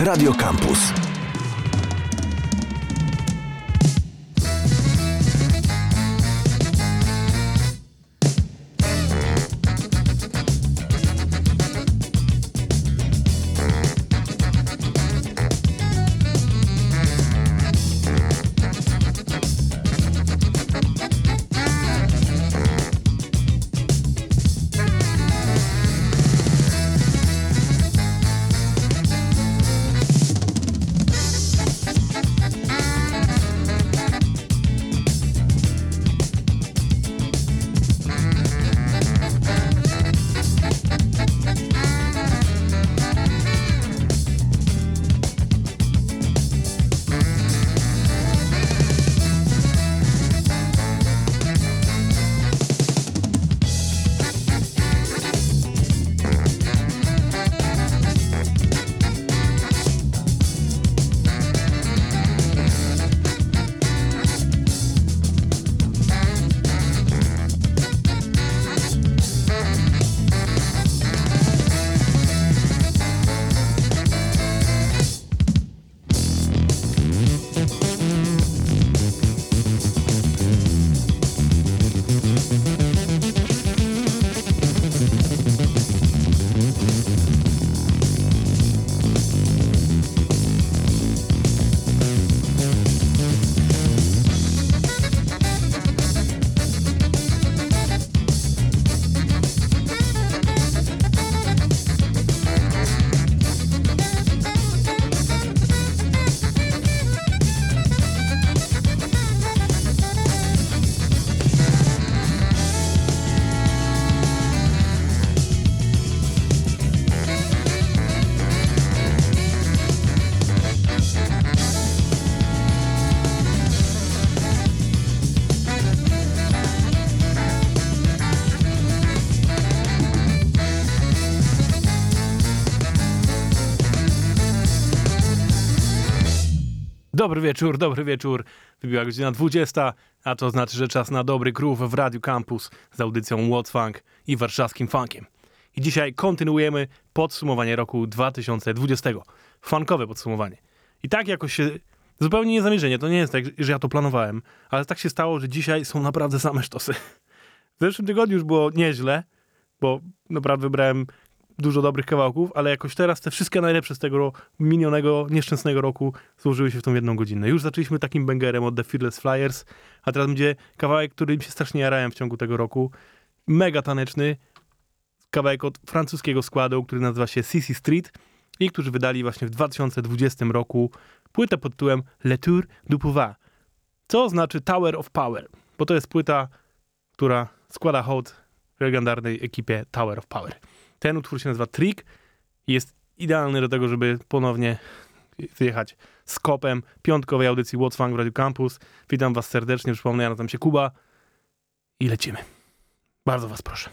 Radio Campus. Dobry wieczór, dobry wieczór. Wybiła godzina 20, a to znaczy, że czas na dobry groove w Radiu Campus z audycją What's Funk i warszawskim funkiem. I dzisiaj kontynuujemy podsumowanie roku 2020. Funkowe podsumowanie. I tak jakoś się zupełnie niezamierzenie, to nie jest tak, że ja to planowałem, ale tak się stało, że dzisiaj są naprawdę same sztosy. W zeszłym tygodniu już było nieźle, bo naprawdę wybrałem dużo dobrych kawałków, ale jakoś teraz te wszystkie najlepsze z tego minionego, nieszczęsnego roku złożyły się w tą jedną godzinę. Już zaczęliśmy takim bangerem od The Fearless Flyers, a teraz będzie kawałek, który mi się strasznie jarałem w ciągu tego roku. Mega taneczny, kawałek od francuskiego składu, który nazywa się CC Street i którzy wydali właśnie w 2020 roku płytę pod tytułem Le Tour du Pouvoir, co znaczy Tower of Power, bo to jest płyta, która składa hołd legendarnej ekipie Tower of Power. Ten utwór się nazywa Trick i jest idealny do tego, żeby ponownie wyjechać z kopem piątkowej audycji What's Funk w Radio Campus. Witam was serdecznie, przypomnę, ja nazywam się Kuba i lecimy. Bardzo was proszę.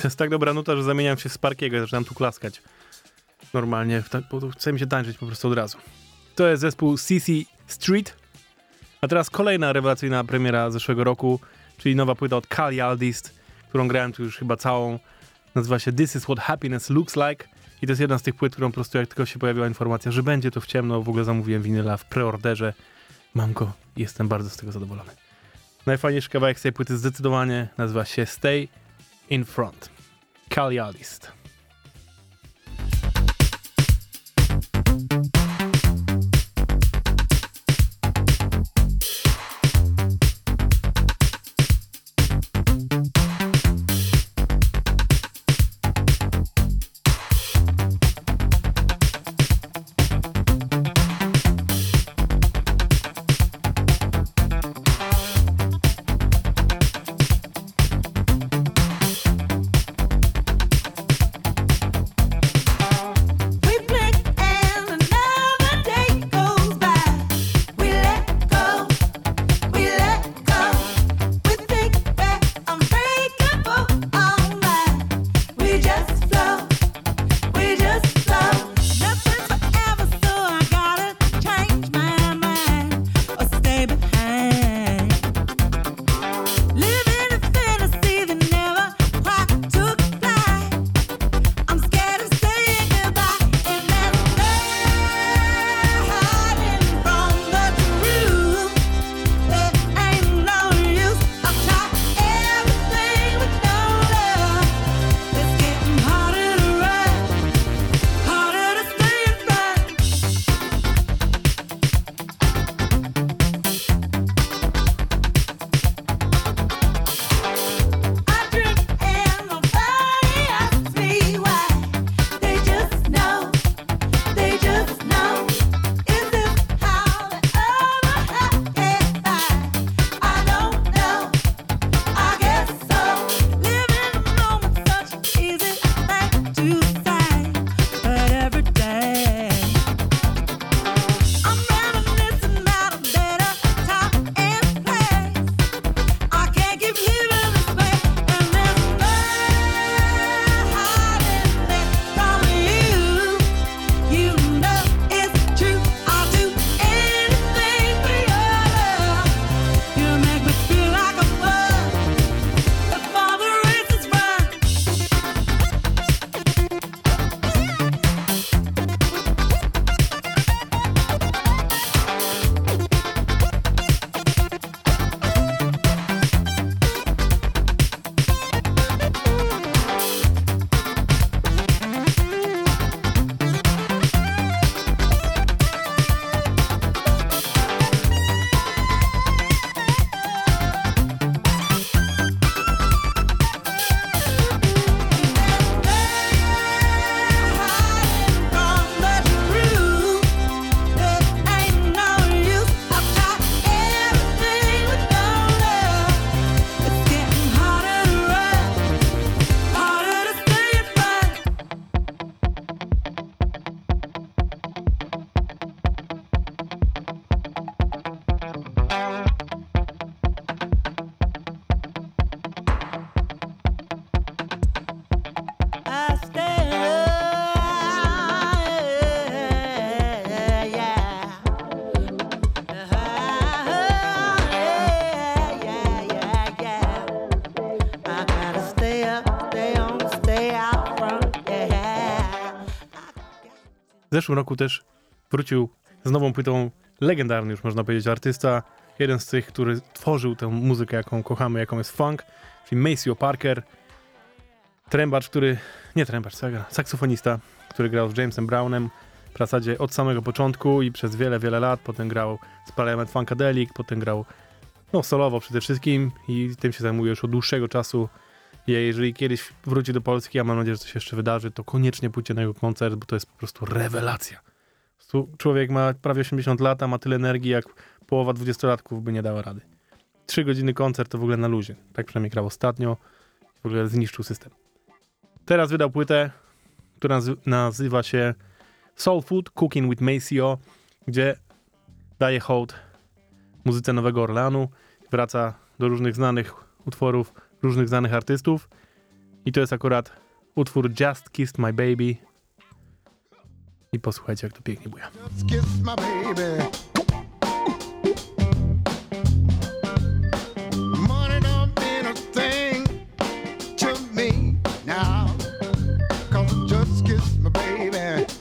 To jest tak dobra nuta, że zamieniam się w Sparkiego i zaczynam tu klaskać. Normalnie, bo chce mi się tańczyć po prostu od razu. To jest zespół CC Street. A teraz kolejna rewelacyjna premiera zeszłego roku, czyli nowa płyta od Kali Aldist, którą grałem tu już chyba całą. Nazywa się This is what happiness looks like. I to jest jedna z tych płyt, którą po prostu jak tylko się pojawiła informacja, że będzie to w ciemno, w ogóle zamówiłem winyla w preorderze. Mam go i jestem bardzo z tego zadowolony. Najfajniejszy kawałek z tej płyty zdecydowanie nazywa się Stay in Front. Kalialist. Zeszłym roku też wrócił z nową płytą legendarny już można powiedzieć artysta, jeden z tych, który tworzył tę muzykę, jaką kochamy, jaką jest funk, czyli Maceo Parker, trębacz, który, nie trębacz, saksofonista, który grał z Jamesem Brownem w zasadzie od samego początku i przez wiele, wiele lat, potem grał z Parliament Funkadelic, potem grał no solowo przede wszystkim i tym się zajmuje już od dłuższego czasu. Jeżeli kiedyś wróci do Polski, a mam nadzieję, że się jeszcze wydarzy, to koniecznie pójdźcie na jego koncert, bo to jest po prostu rewelacja. Człowiek ma prawie 80 lat, a ma tyle energii, jak połowa dwudziestolatków by nie dała rady. Trzy godziny koncert to w ogóle na luzie. Tak przynajmniej grał ostatnio. W ogóle zniszczył system. Teraz wydał płytę, która nazywa się Soul Food Cooking with Maceo, gdzie daje hołd muzyce Nowego Orleanu. Wraca do różnych znanych utworów różnych znanych artystów. I to jest akurat utwór Just Kissed My Baby. I posłuchajcie, jak to pięknie buja. Just my baby. Just kiss my baby.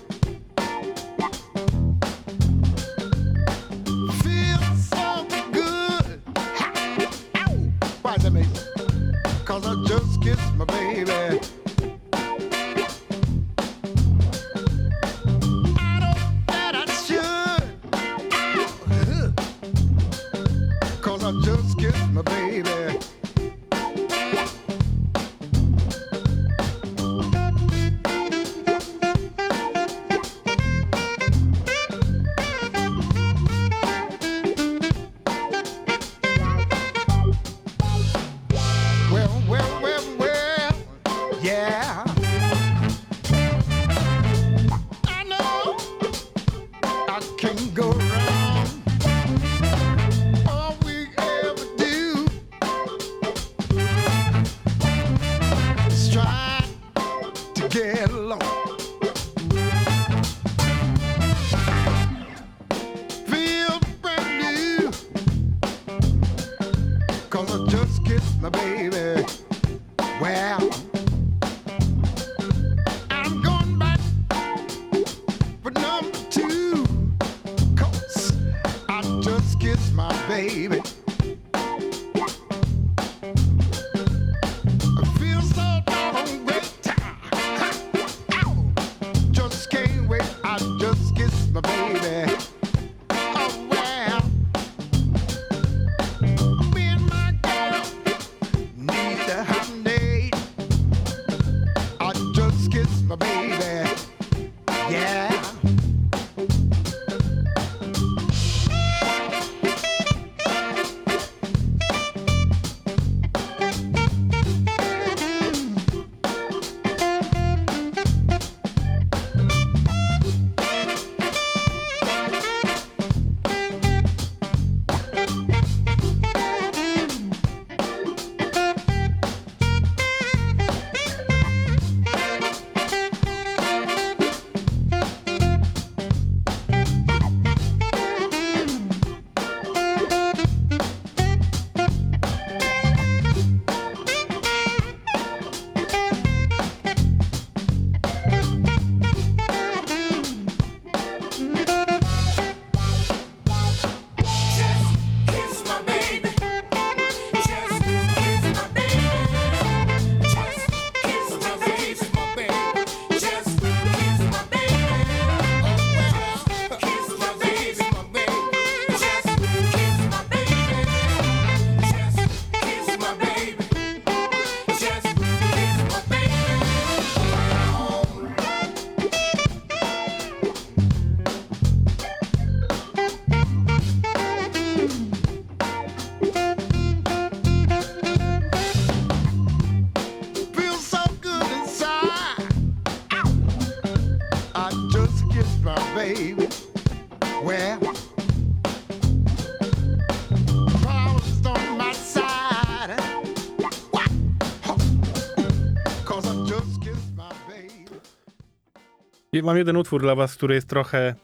Mam jeden utwór dla was, który jest trochę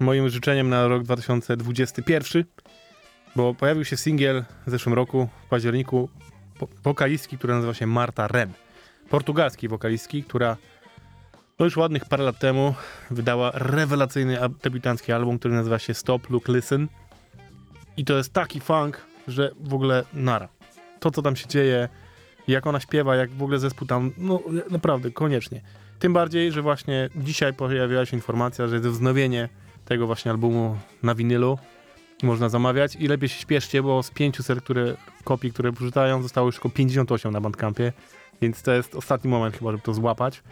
moim życzeniem na rok 2021, bo pojawił się singiel w zeszłym roku, w październiku, wo- wokalistki, która nazywa się Marta Rem. Portugalskiej wokalistki, która no już ładnych parę lat temu wydała rewelacyjny debiutancki album, który nazywa się Stop, Look, Listen. I to jest taki funk, że w ogóle nara. To, co tam się dzieje, jak ona śpiewa, jak w ogóle zespół tam, no naprawdę, koniecznie. Tym bardziej, że właśnie dzisiaj pojawiła się informacja, że jest wznowienie tego właśnie albumu na winylu. Można zamawiać i lepiej się śpieszcie, bo z 500 które, kopii, które wrzucają, zostało już tylko 58 na Bandcampie, więc to jest ostatni moment chyba, żeby to złapać.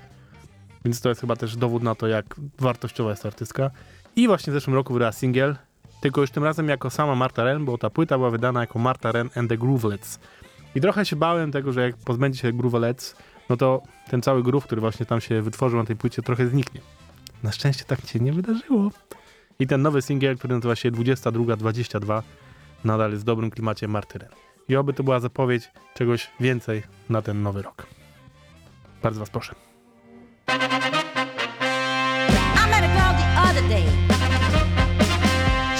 Więc to jest chyba też dowód na to, jak wartościowa jest artystka. I właśnie w zeszłym roku wydała singiel, tylko już tym razem jako sama Marta Ren, bo ta płyta była wydana jako Marta Ren and the Groovelets. I trochę się bałem tego, że jak pozbędzie się Groovelets, no to ten cały groove, który właśnie tam się wytworzył na tej płycie, trochę zniknie. Na szczęście tak się nie wydarzyło. I ten nowy singiel, który nazywa się 22-22, nadal jest w dobrym klimacie Martyren. I oby to była zapowiedź czegoś więcej na ten nowy rok. Bardzo was proszę.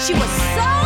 She was so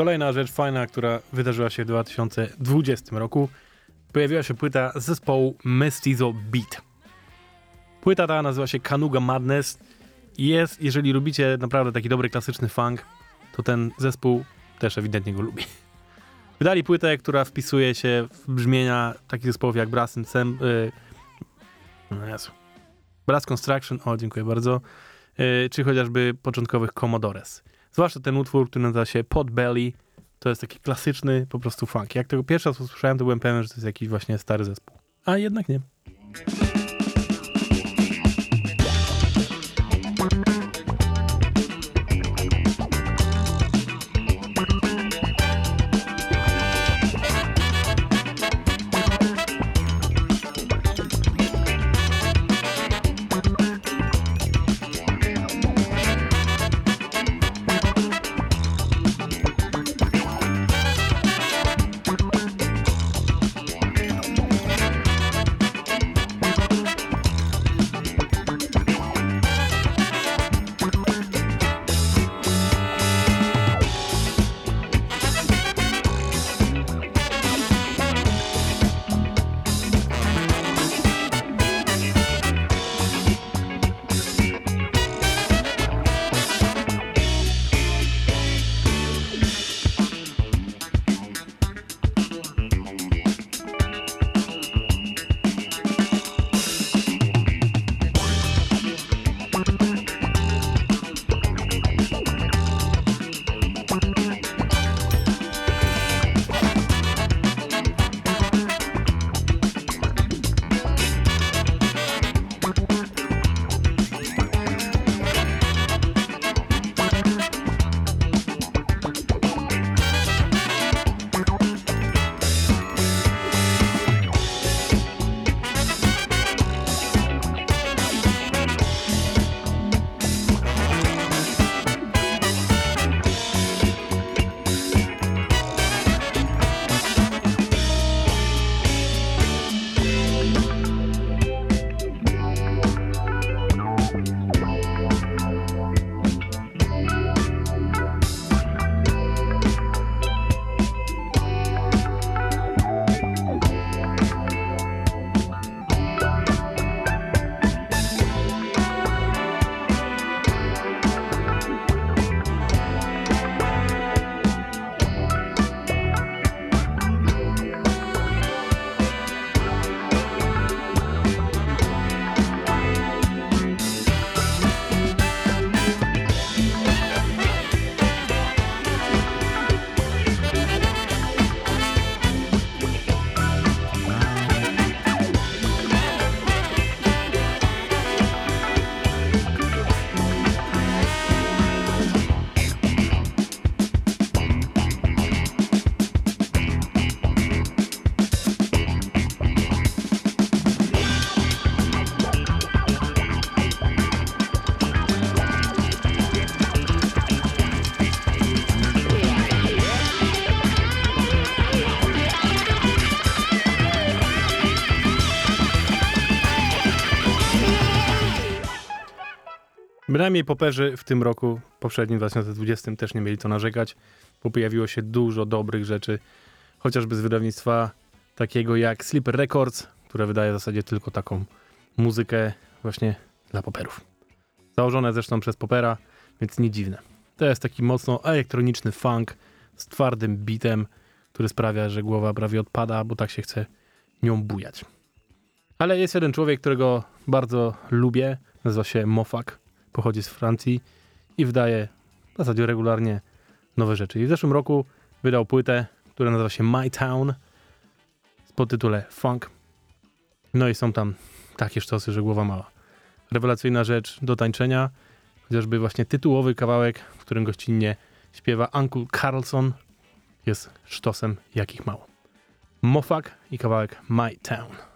Kolejna rzecz fajna, która wydarzyła się w 2020 roku, pojawiła się płyta zespołu Mestizo Beat. Płyta ta nazywa się Kanuga Madness. Jest, jeżeli lubicie naprawdę taki dobry, klasyczny funk, to ten zespół też ewidentnie go lubi. Wydali płytę, która wpisuje się w brzmienia takich zespołów jak Brass and Sam, y, no Jezu. Brass Construction, o dziękuję bardzo, y, czy chociażby początkowych Commodores. Zwłaszcza ten utwór, który nazywa się Pod Belly, To jest taki klasyczny po prostu funk. Jak tego pierwszy raz usłyszałem, to byłem pewien, że to jest jakiś właśnie stary zespół. A jednak nie. Bynajmniej poperzy w tym roku, poprzednim 2020 też nie mieli co narzekać, bo pojawiło się dużo dobrych rzeczy, chociażby z wydawnictwa takiego jak Sleeper Records, które wydaje w zasadzie tylko taką muzykę właśnie dla poperów. Założone zresztą przez popera, więc nie dziwne. To jest taki mocno elektroniczny funk z twardym bitem, który sprawia, że głowa prawie odpada, bo tak się chce nią bujać. Ale jest jeden człowiek, którego bardzo lubię, nazywa się Mofak, pochodzi z Francji i wydaje w zasadzie regularnie nowe rzeczy. I w zeszłym roku wydał płytę, która nazywa się My Town z podtytule Funk. No i są tam takie sztosy, że głowa mała. Rewelacyjna rzecz do tańczenia, chociażby właśnie tytułowy kawałek, w którym gościnnie śpiewa Uncle Carlson, jest sztosem jakich mało. Mofak i kawałek My Town.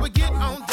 We get on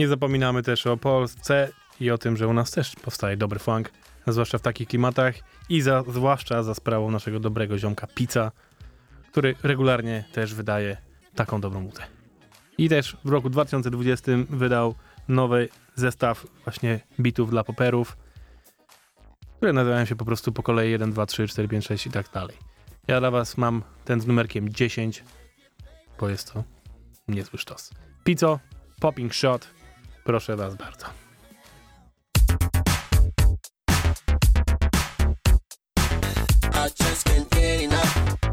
Nie zapominamy też o Polsce i o tym, że u nas też powstaje dobry funk, zwłaszcza w takich klimatach i za, zwłaszcza za sprawą naszego dobrego ziomka Pizza, który regularnie też wydaje taką dobrą muzę. I też w roku 2020 wydał nowy zestaw właśnie bitów dla poperów. które nazywają się po prostu po kolei 1, 2, 3, 4, 5, 6 i tak dalej. Ja dla was mam ten z numerkiem 10, bo jest to niezły sztos. Pizzo, Popping Shot, proszę was bardzo. I just can't get enough.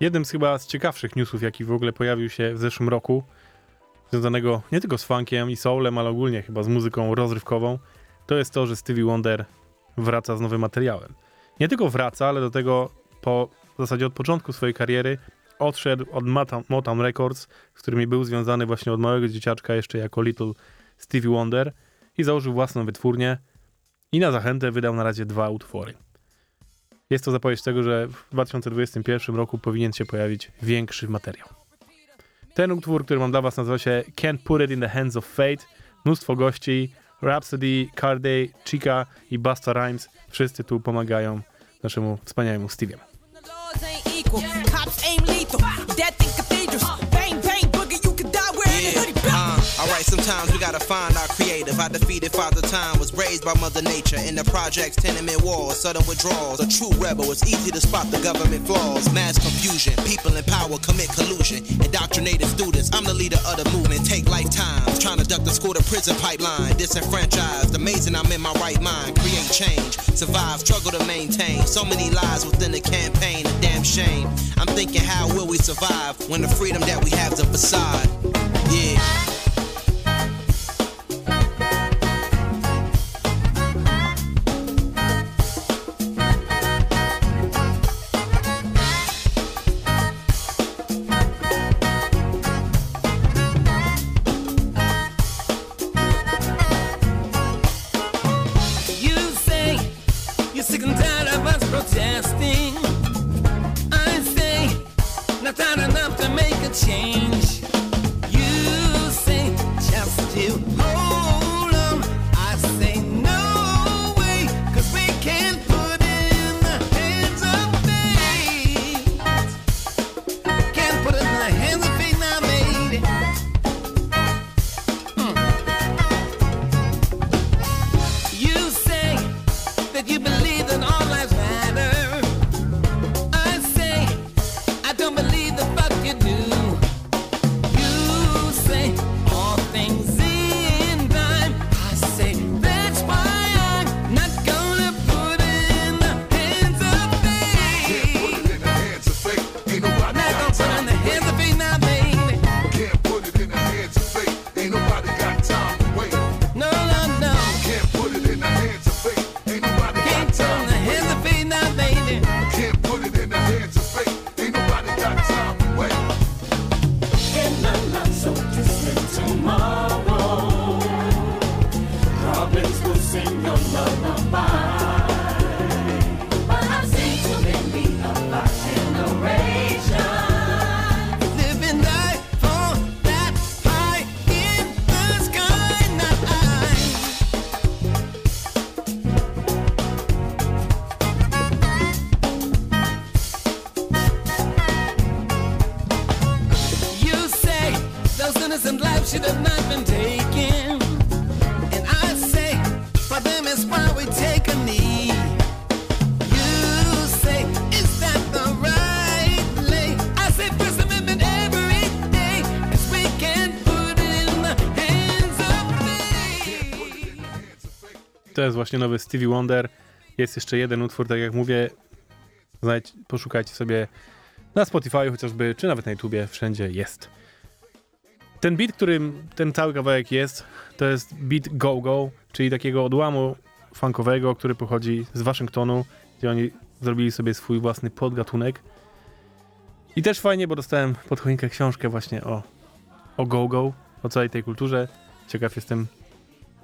Jednym z chyba z ciekawszych newsów, jaki w ogóle pojawił się w zeszłym roku, związanego nie tylko z funkiem i soulem, ale ogólnie chyba z muzyką rozrywkową, to jest to, że Stevie Wonder wraca z nowym materiałem. Nie tylko wraca, ale do tego po w zasadzie od początku swojej kariery odszedł od Motown, Records, z którymi był związany właśnie od małego dzieciaczka jeszcze jako Little Stevie Wonder i założył własną wytwórnię i na zachętę wydał na razie dwa utwory. Jest to zapowiedź tego, że w 2021 roku powinien się pojawić większy materiał. Ten utwór, który mam dla was nazywa się Can't Put It in the Hands of Fate. Mnóstwo gości, Rhapsody, Cardi, Chica i Busta Rhymes. Wszyscy tu pomagają naszemu wspaniałemu Steve'emu. Sometimes we gotta find our creative. I defeated Father Time, was raised by Mother Nature. In the projects, tenement walls, sudden withdrawals. A true rebel, it's easy to spot the government flaws. Mass confusion, people in power commit collusion. Indoctrinated students, I'm the leader of the movement. Take lifetimes, trying to duck the school to prison pipeline. Disenfranchised, amazing I'm in my right mind. Create change, survive, struggle to maintain. So many lies within the campaign, a damn shame. I'm thinking, how will we survive when the freedom that we have's a facade? Yeah. Jest właśnie nowy Stevie Wonder. Jest jeszcze jeden utwór, tak jak mówię. Znajdź, poszukajcie sobie na Spotify chociażby, czy nawet na YouTubie, wszędzie jest. Ten beat, którym ten cały kawałek jest, to jest beat go-go, czyli takiego odłamu funkowego, który pochodzi z Waszyngtonu, gdzie oni zrobili sobie swój własny podgatunek. I też fajnie, bo dostałem pod choinkę książkę właśnie o, o go-go, o całej tej kulturze. Ciekaw jestem,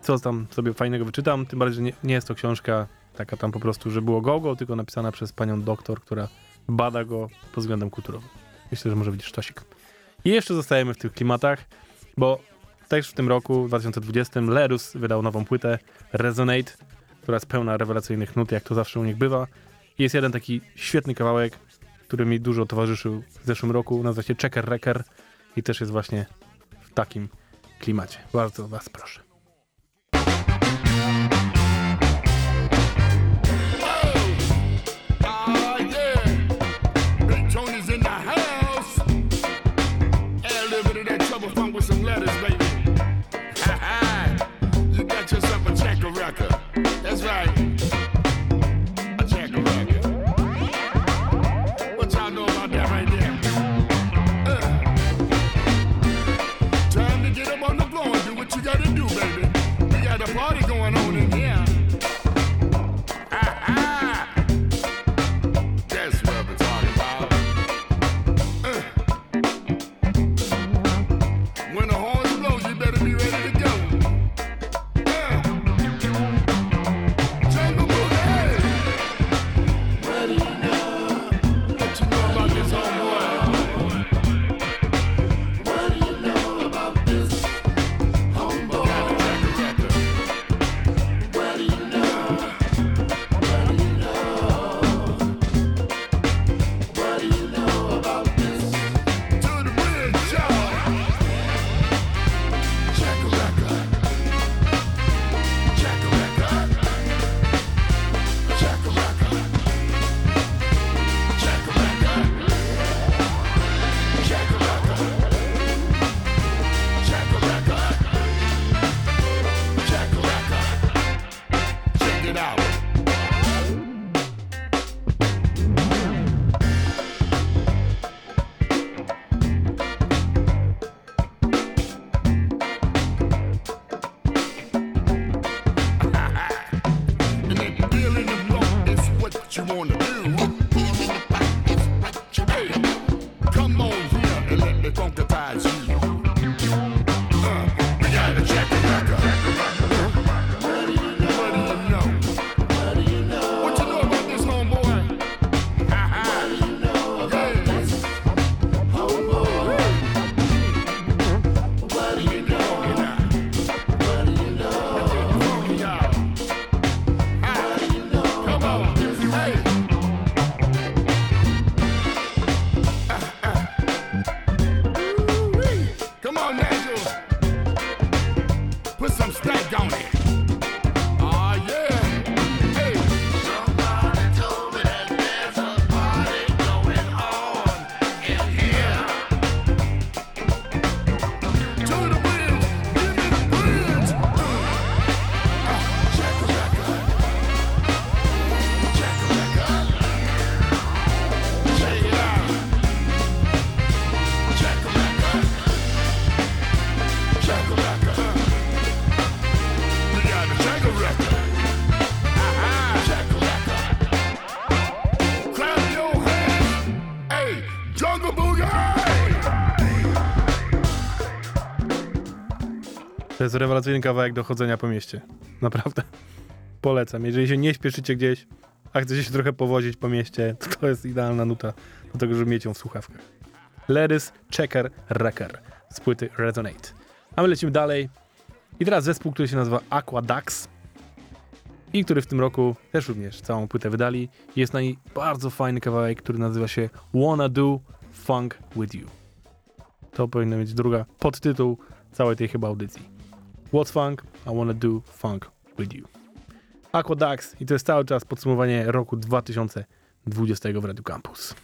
co tam sobie fajnego wyczytam, tym bardziej, że nie, nie jest to książka taka tam po prostu, że było go-go, tylko napisana przez panią doktor, która bada go pod względem kulturowym. Myślę, że może być sztosik. I jeszcze zostajemy w tych klimatach, bo też w tym roku, w 2020, Lerus wydał nową płytę Resonate, która jest pełna rewelacyjnych nut, jak to zawsze u nich bywa. I jest jeden taki świetny kawałek, który mi dużo towarzyszył w zeszłym roku, nazywa się Checker Wrecker i też jest właśnie w takim klimacie. Bardzo was proszę. To jest rewelacyjny kawałek do chodzenia po mieście. Naprawdę. Polecam. Jeżeli się nie śpieszycie gdzieś, a chcecie się trochę powozić po mieście, to to jest idealna nuta do tego, żeby mieć ją w słuchawkach. Lerys Checker Wrecker z płyty Resonate. A my lecimy dalej. I teraz zespół, który się nazywa Aquadax i który w tym roku też również całą płytę wydali. Jest na niej bardzo fajny kawałek, który nazywa się Wanna Do Funk With You. To powinna mieć druga podtytuł całej tej chyba audycji. What's Funk? I Wanna Do Funk With You. Aquadax i to jest cały czas podsumowanie roku 2020 w Radio Campus.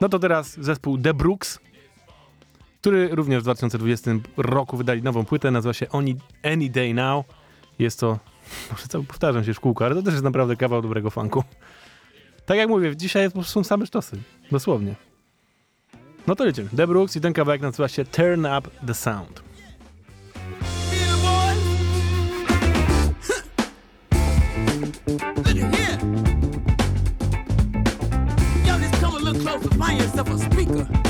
No to teraz zespół The Brooks, który również w 2020 roku wydali nową płytę, nazywa się Any, Any Day Now. Jest to, może cały powtarzam się w ale to też jest naprawdę kawał dobrego funku. Tak jak mówię, dzisiaj są same sztosy, dosłownie. No to jedziemy. The Brooks i ten kawałek nazywa się Turn Up The Sound. of a speaker.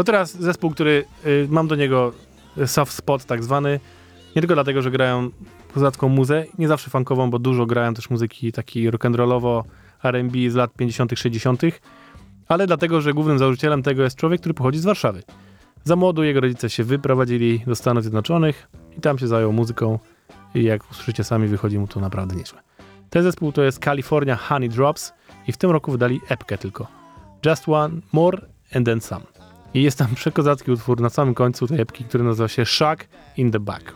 To teraz zespół, który y, mam do niego soft spot tak zwany. Nie tylko dlatego, że grają kozacką muzę, nie zawsze funkową, bo dużo grają też muzyki takiej rock'n'rollowo R&B z lat 50 60 ale dlatego, że głównym założycielem tego jest człowiek, który pochodzi z Warszawy. Za młodu jego rodzice się wyprowadzili do Stanów Zjednoczonych i tam się zajął muzyką i jak usłyszycie sami, wychodzi mu to naprawdę nieźle. Ten zespół to jest California Honey Drops i w tym roku wydali epkę tylko. Just One More and Then Some. I jest tam przekozacki utwór na samym końcu tej epki, który nazywa się Shack in the Back.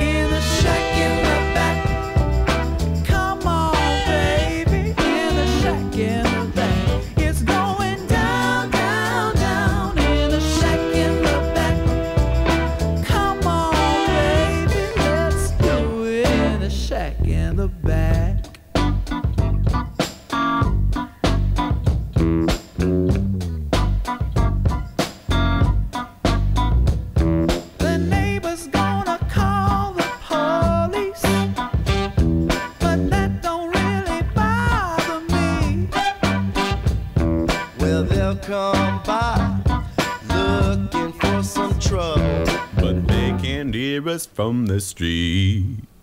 In the shack in hear us from the street.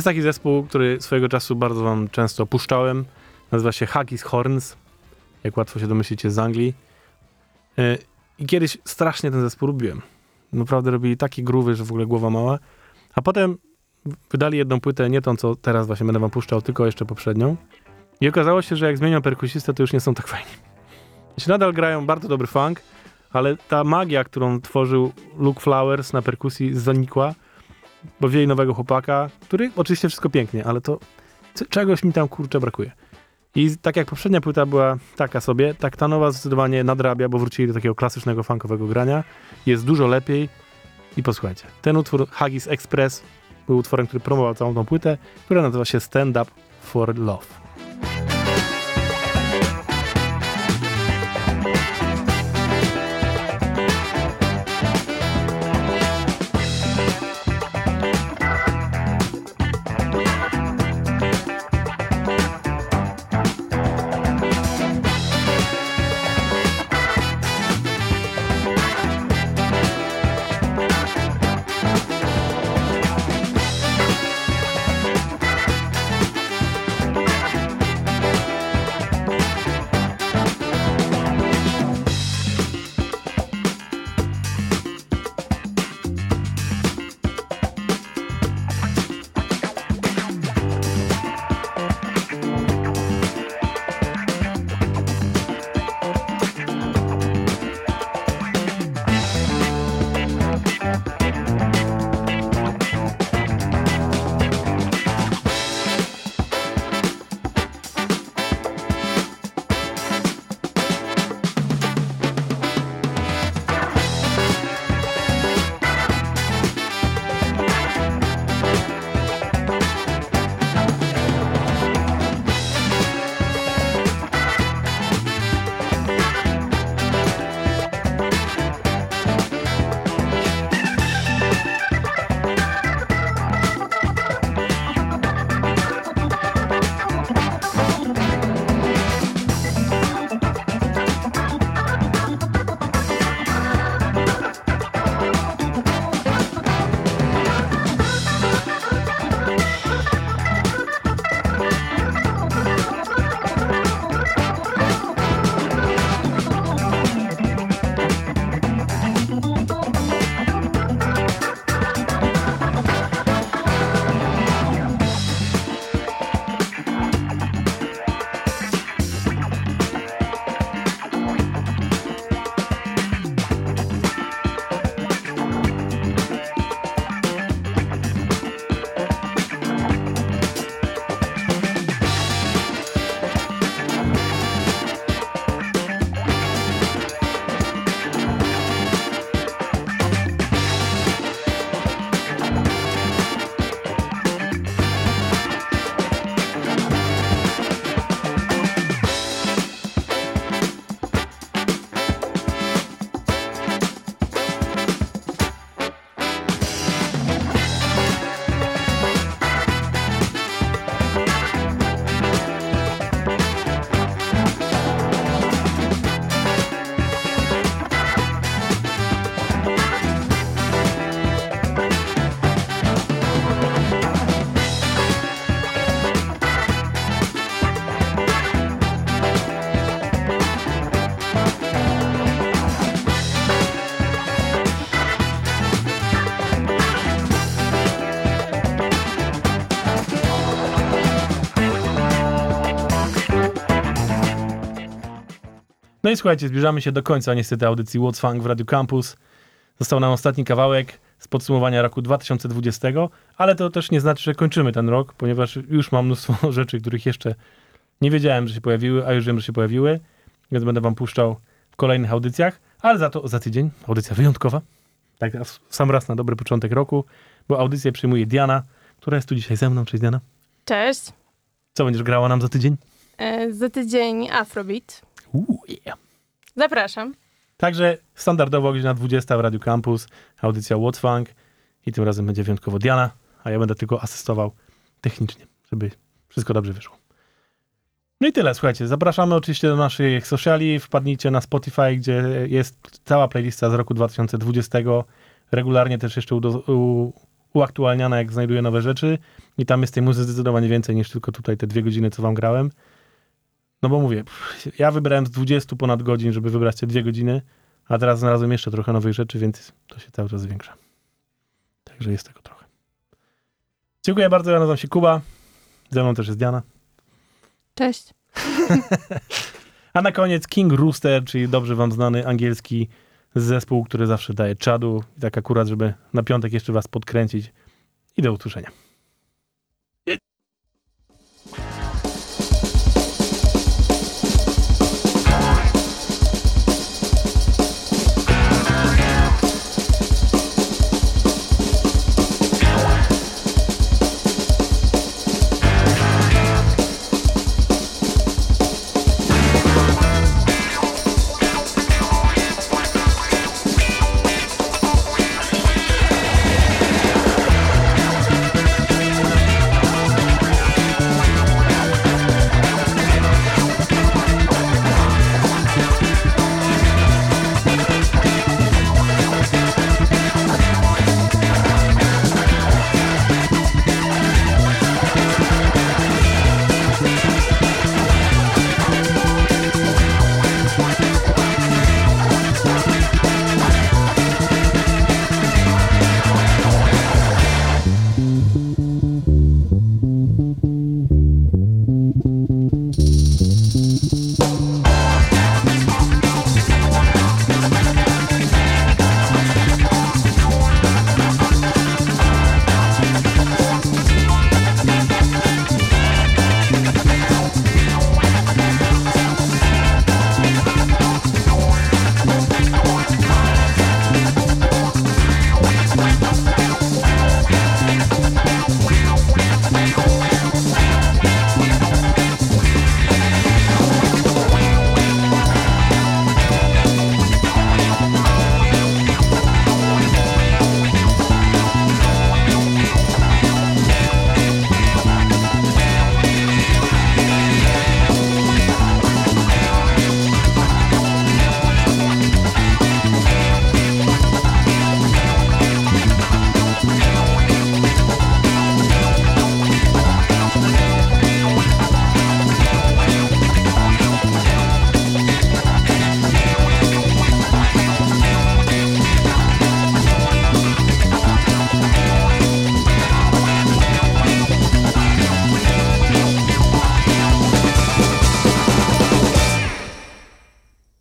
Jest taki zespół, który swojego czasu bardzo wam często puszczałem. Nazywa się Haggis Horns. Jak łatwo się domyślicie z Anglii. E, I kiedyś strasznie ten zespół lubiłem. Naprawdę robili takie groowy, że w ogóle głowa mała. A potem wydali jedną płytę, nie tą, co teraz właśnie będę wam puszczał, tylko jeszcze poprzednią. I okazało się, że jak zmienią perkusistę, to już nie są tak fajni. Znaczy nadal grają bardzo dobry funk, ale ta magia, którą tworzył Luke Flowers na perkusji zanikła, bo wzięli nowego chłopaka, który oczywiście wszystko pięknie, ale to czegoś mi tam kurczę brakuje. I tak jak poprzednia płyta była taka sobie, tak ta nowa zdecydowanie nadrabia, bo wrócili do takiego klasycznego funkowego grania. Jest dużo lepiej i posłuchajcie. Ten utwór Haggis Express był utworem, który promował całą tą płytę, która nazywa się Stand Up for Love. No i słuchajcie, zbliżamy się do końca niestety audycji What's Funk w Radio Campus. Został nam ostatni kawałek z podsumowania roku 2020, ale to też nie znaczy, że kończymy ten rok, ponieważ już mam mnóstwo rzeczy, których jeszcze nie wiedziałem, że się pojawiły, a już wiem, że się pojawiły, więc będę wam puszczał w kolejnych audycjach, ale za to za tydzień audycja wyjątkowa. Tak, sam raz na dobry początek roku, bo audycję przyjmuje Diana, która jest tu dzisiaj ze mną. Cześć Diana. Cześć. Co będziesz grała nam za tydzień? E, za tydzień Afrobeat. Uuu, yeah. Zapraszam. Także standardowo godzina 20 w Radio Campus, audycja What's Funk i tym razem będzie wyjątkowo Diana, a ja będę tylko asystował technicznie, żeby wszystko dobrze wyszło. No i tyle, słuchajcie, zapraszamy oczywiście do naszych sociali, wpadnijcie na Spotify, gdzie jest cała playlista z roku 2020, regularnie też jeszcze udo- u, uaktualniana, jak znajduję nowe rzeczy i tam jest tej muzyki zdecydowanie więcej niż tylko tutaj te dwie godziny, co wam grałem. No bo mówię, ja wybrałem z 20 ponad godzin, żeby wybrać te dwie godziny, a teraz znalazłem jeszcze trochę nowych rzeczy, więc to się cały czas zwiększa. Także jest tego trochę. Dziękuję bardzo, ja nazywam się Kuba. Ze mną też jest Diana. Cześć. A na koniec King Rooster, czyli dobrze wam znany angielski zespół, który zawsze daje czadu. I tak akurat, żeby na piątek jeszcze was podkręcić. I do usłyszenia.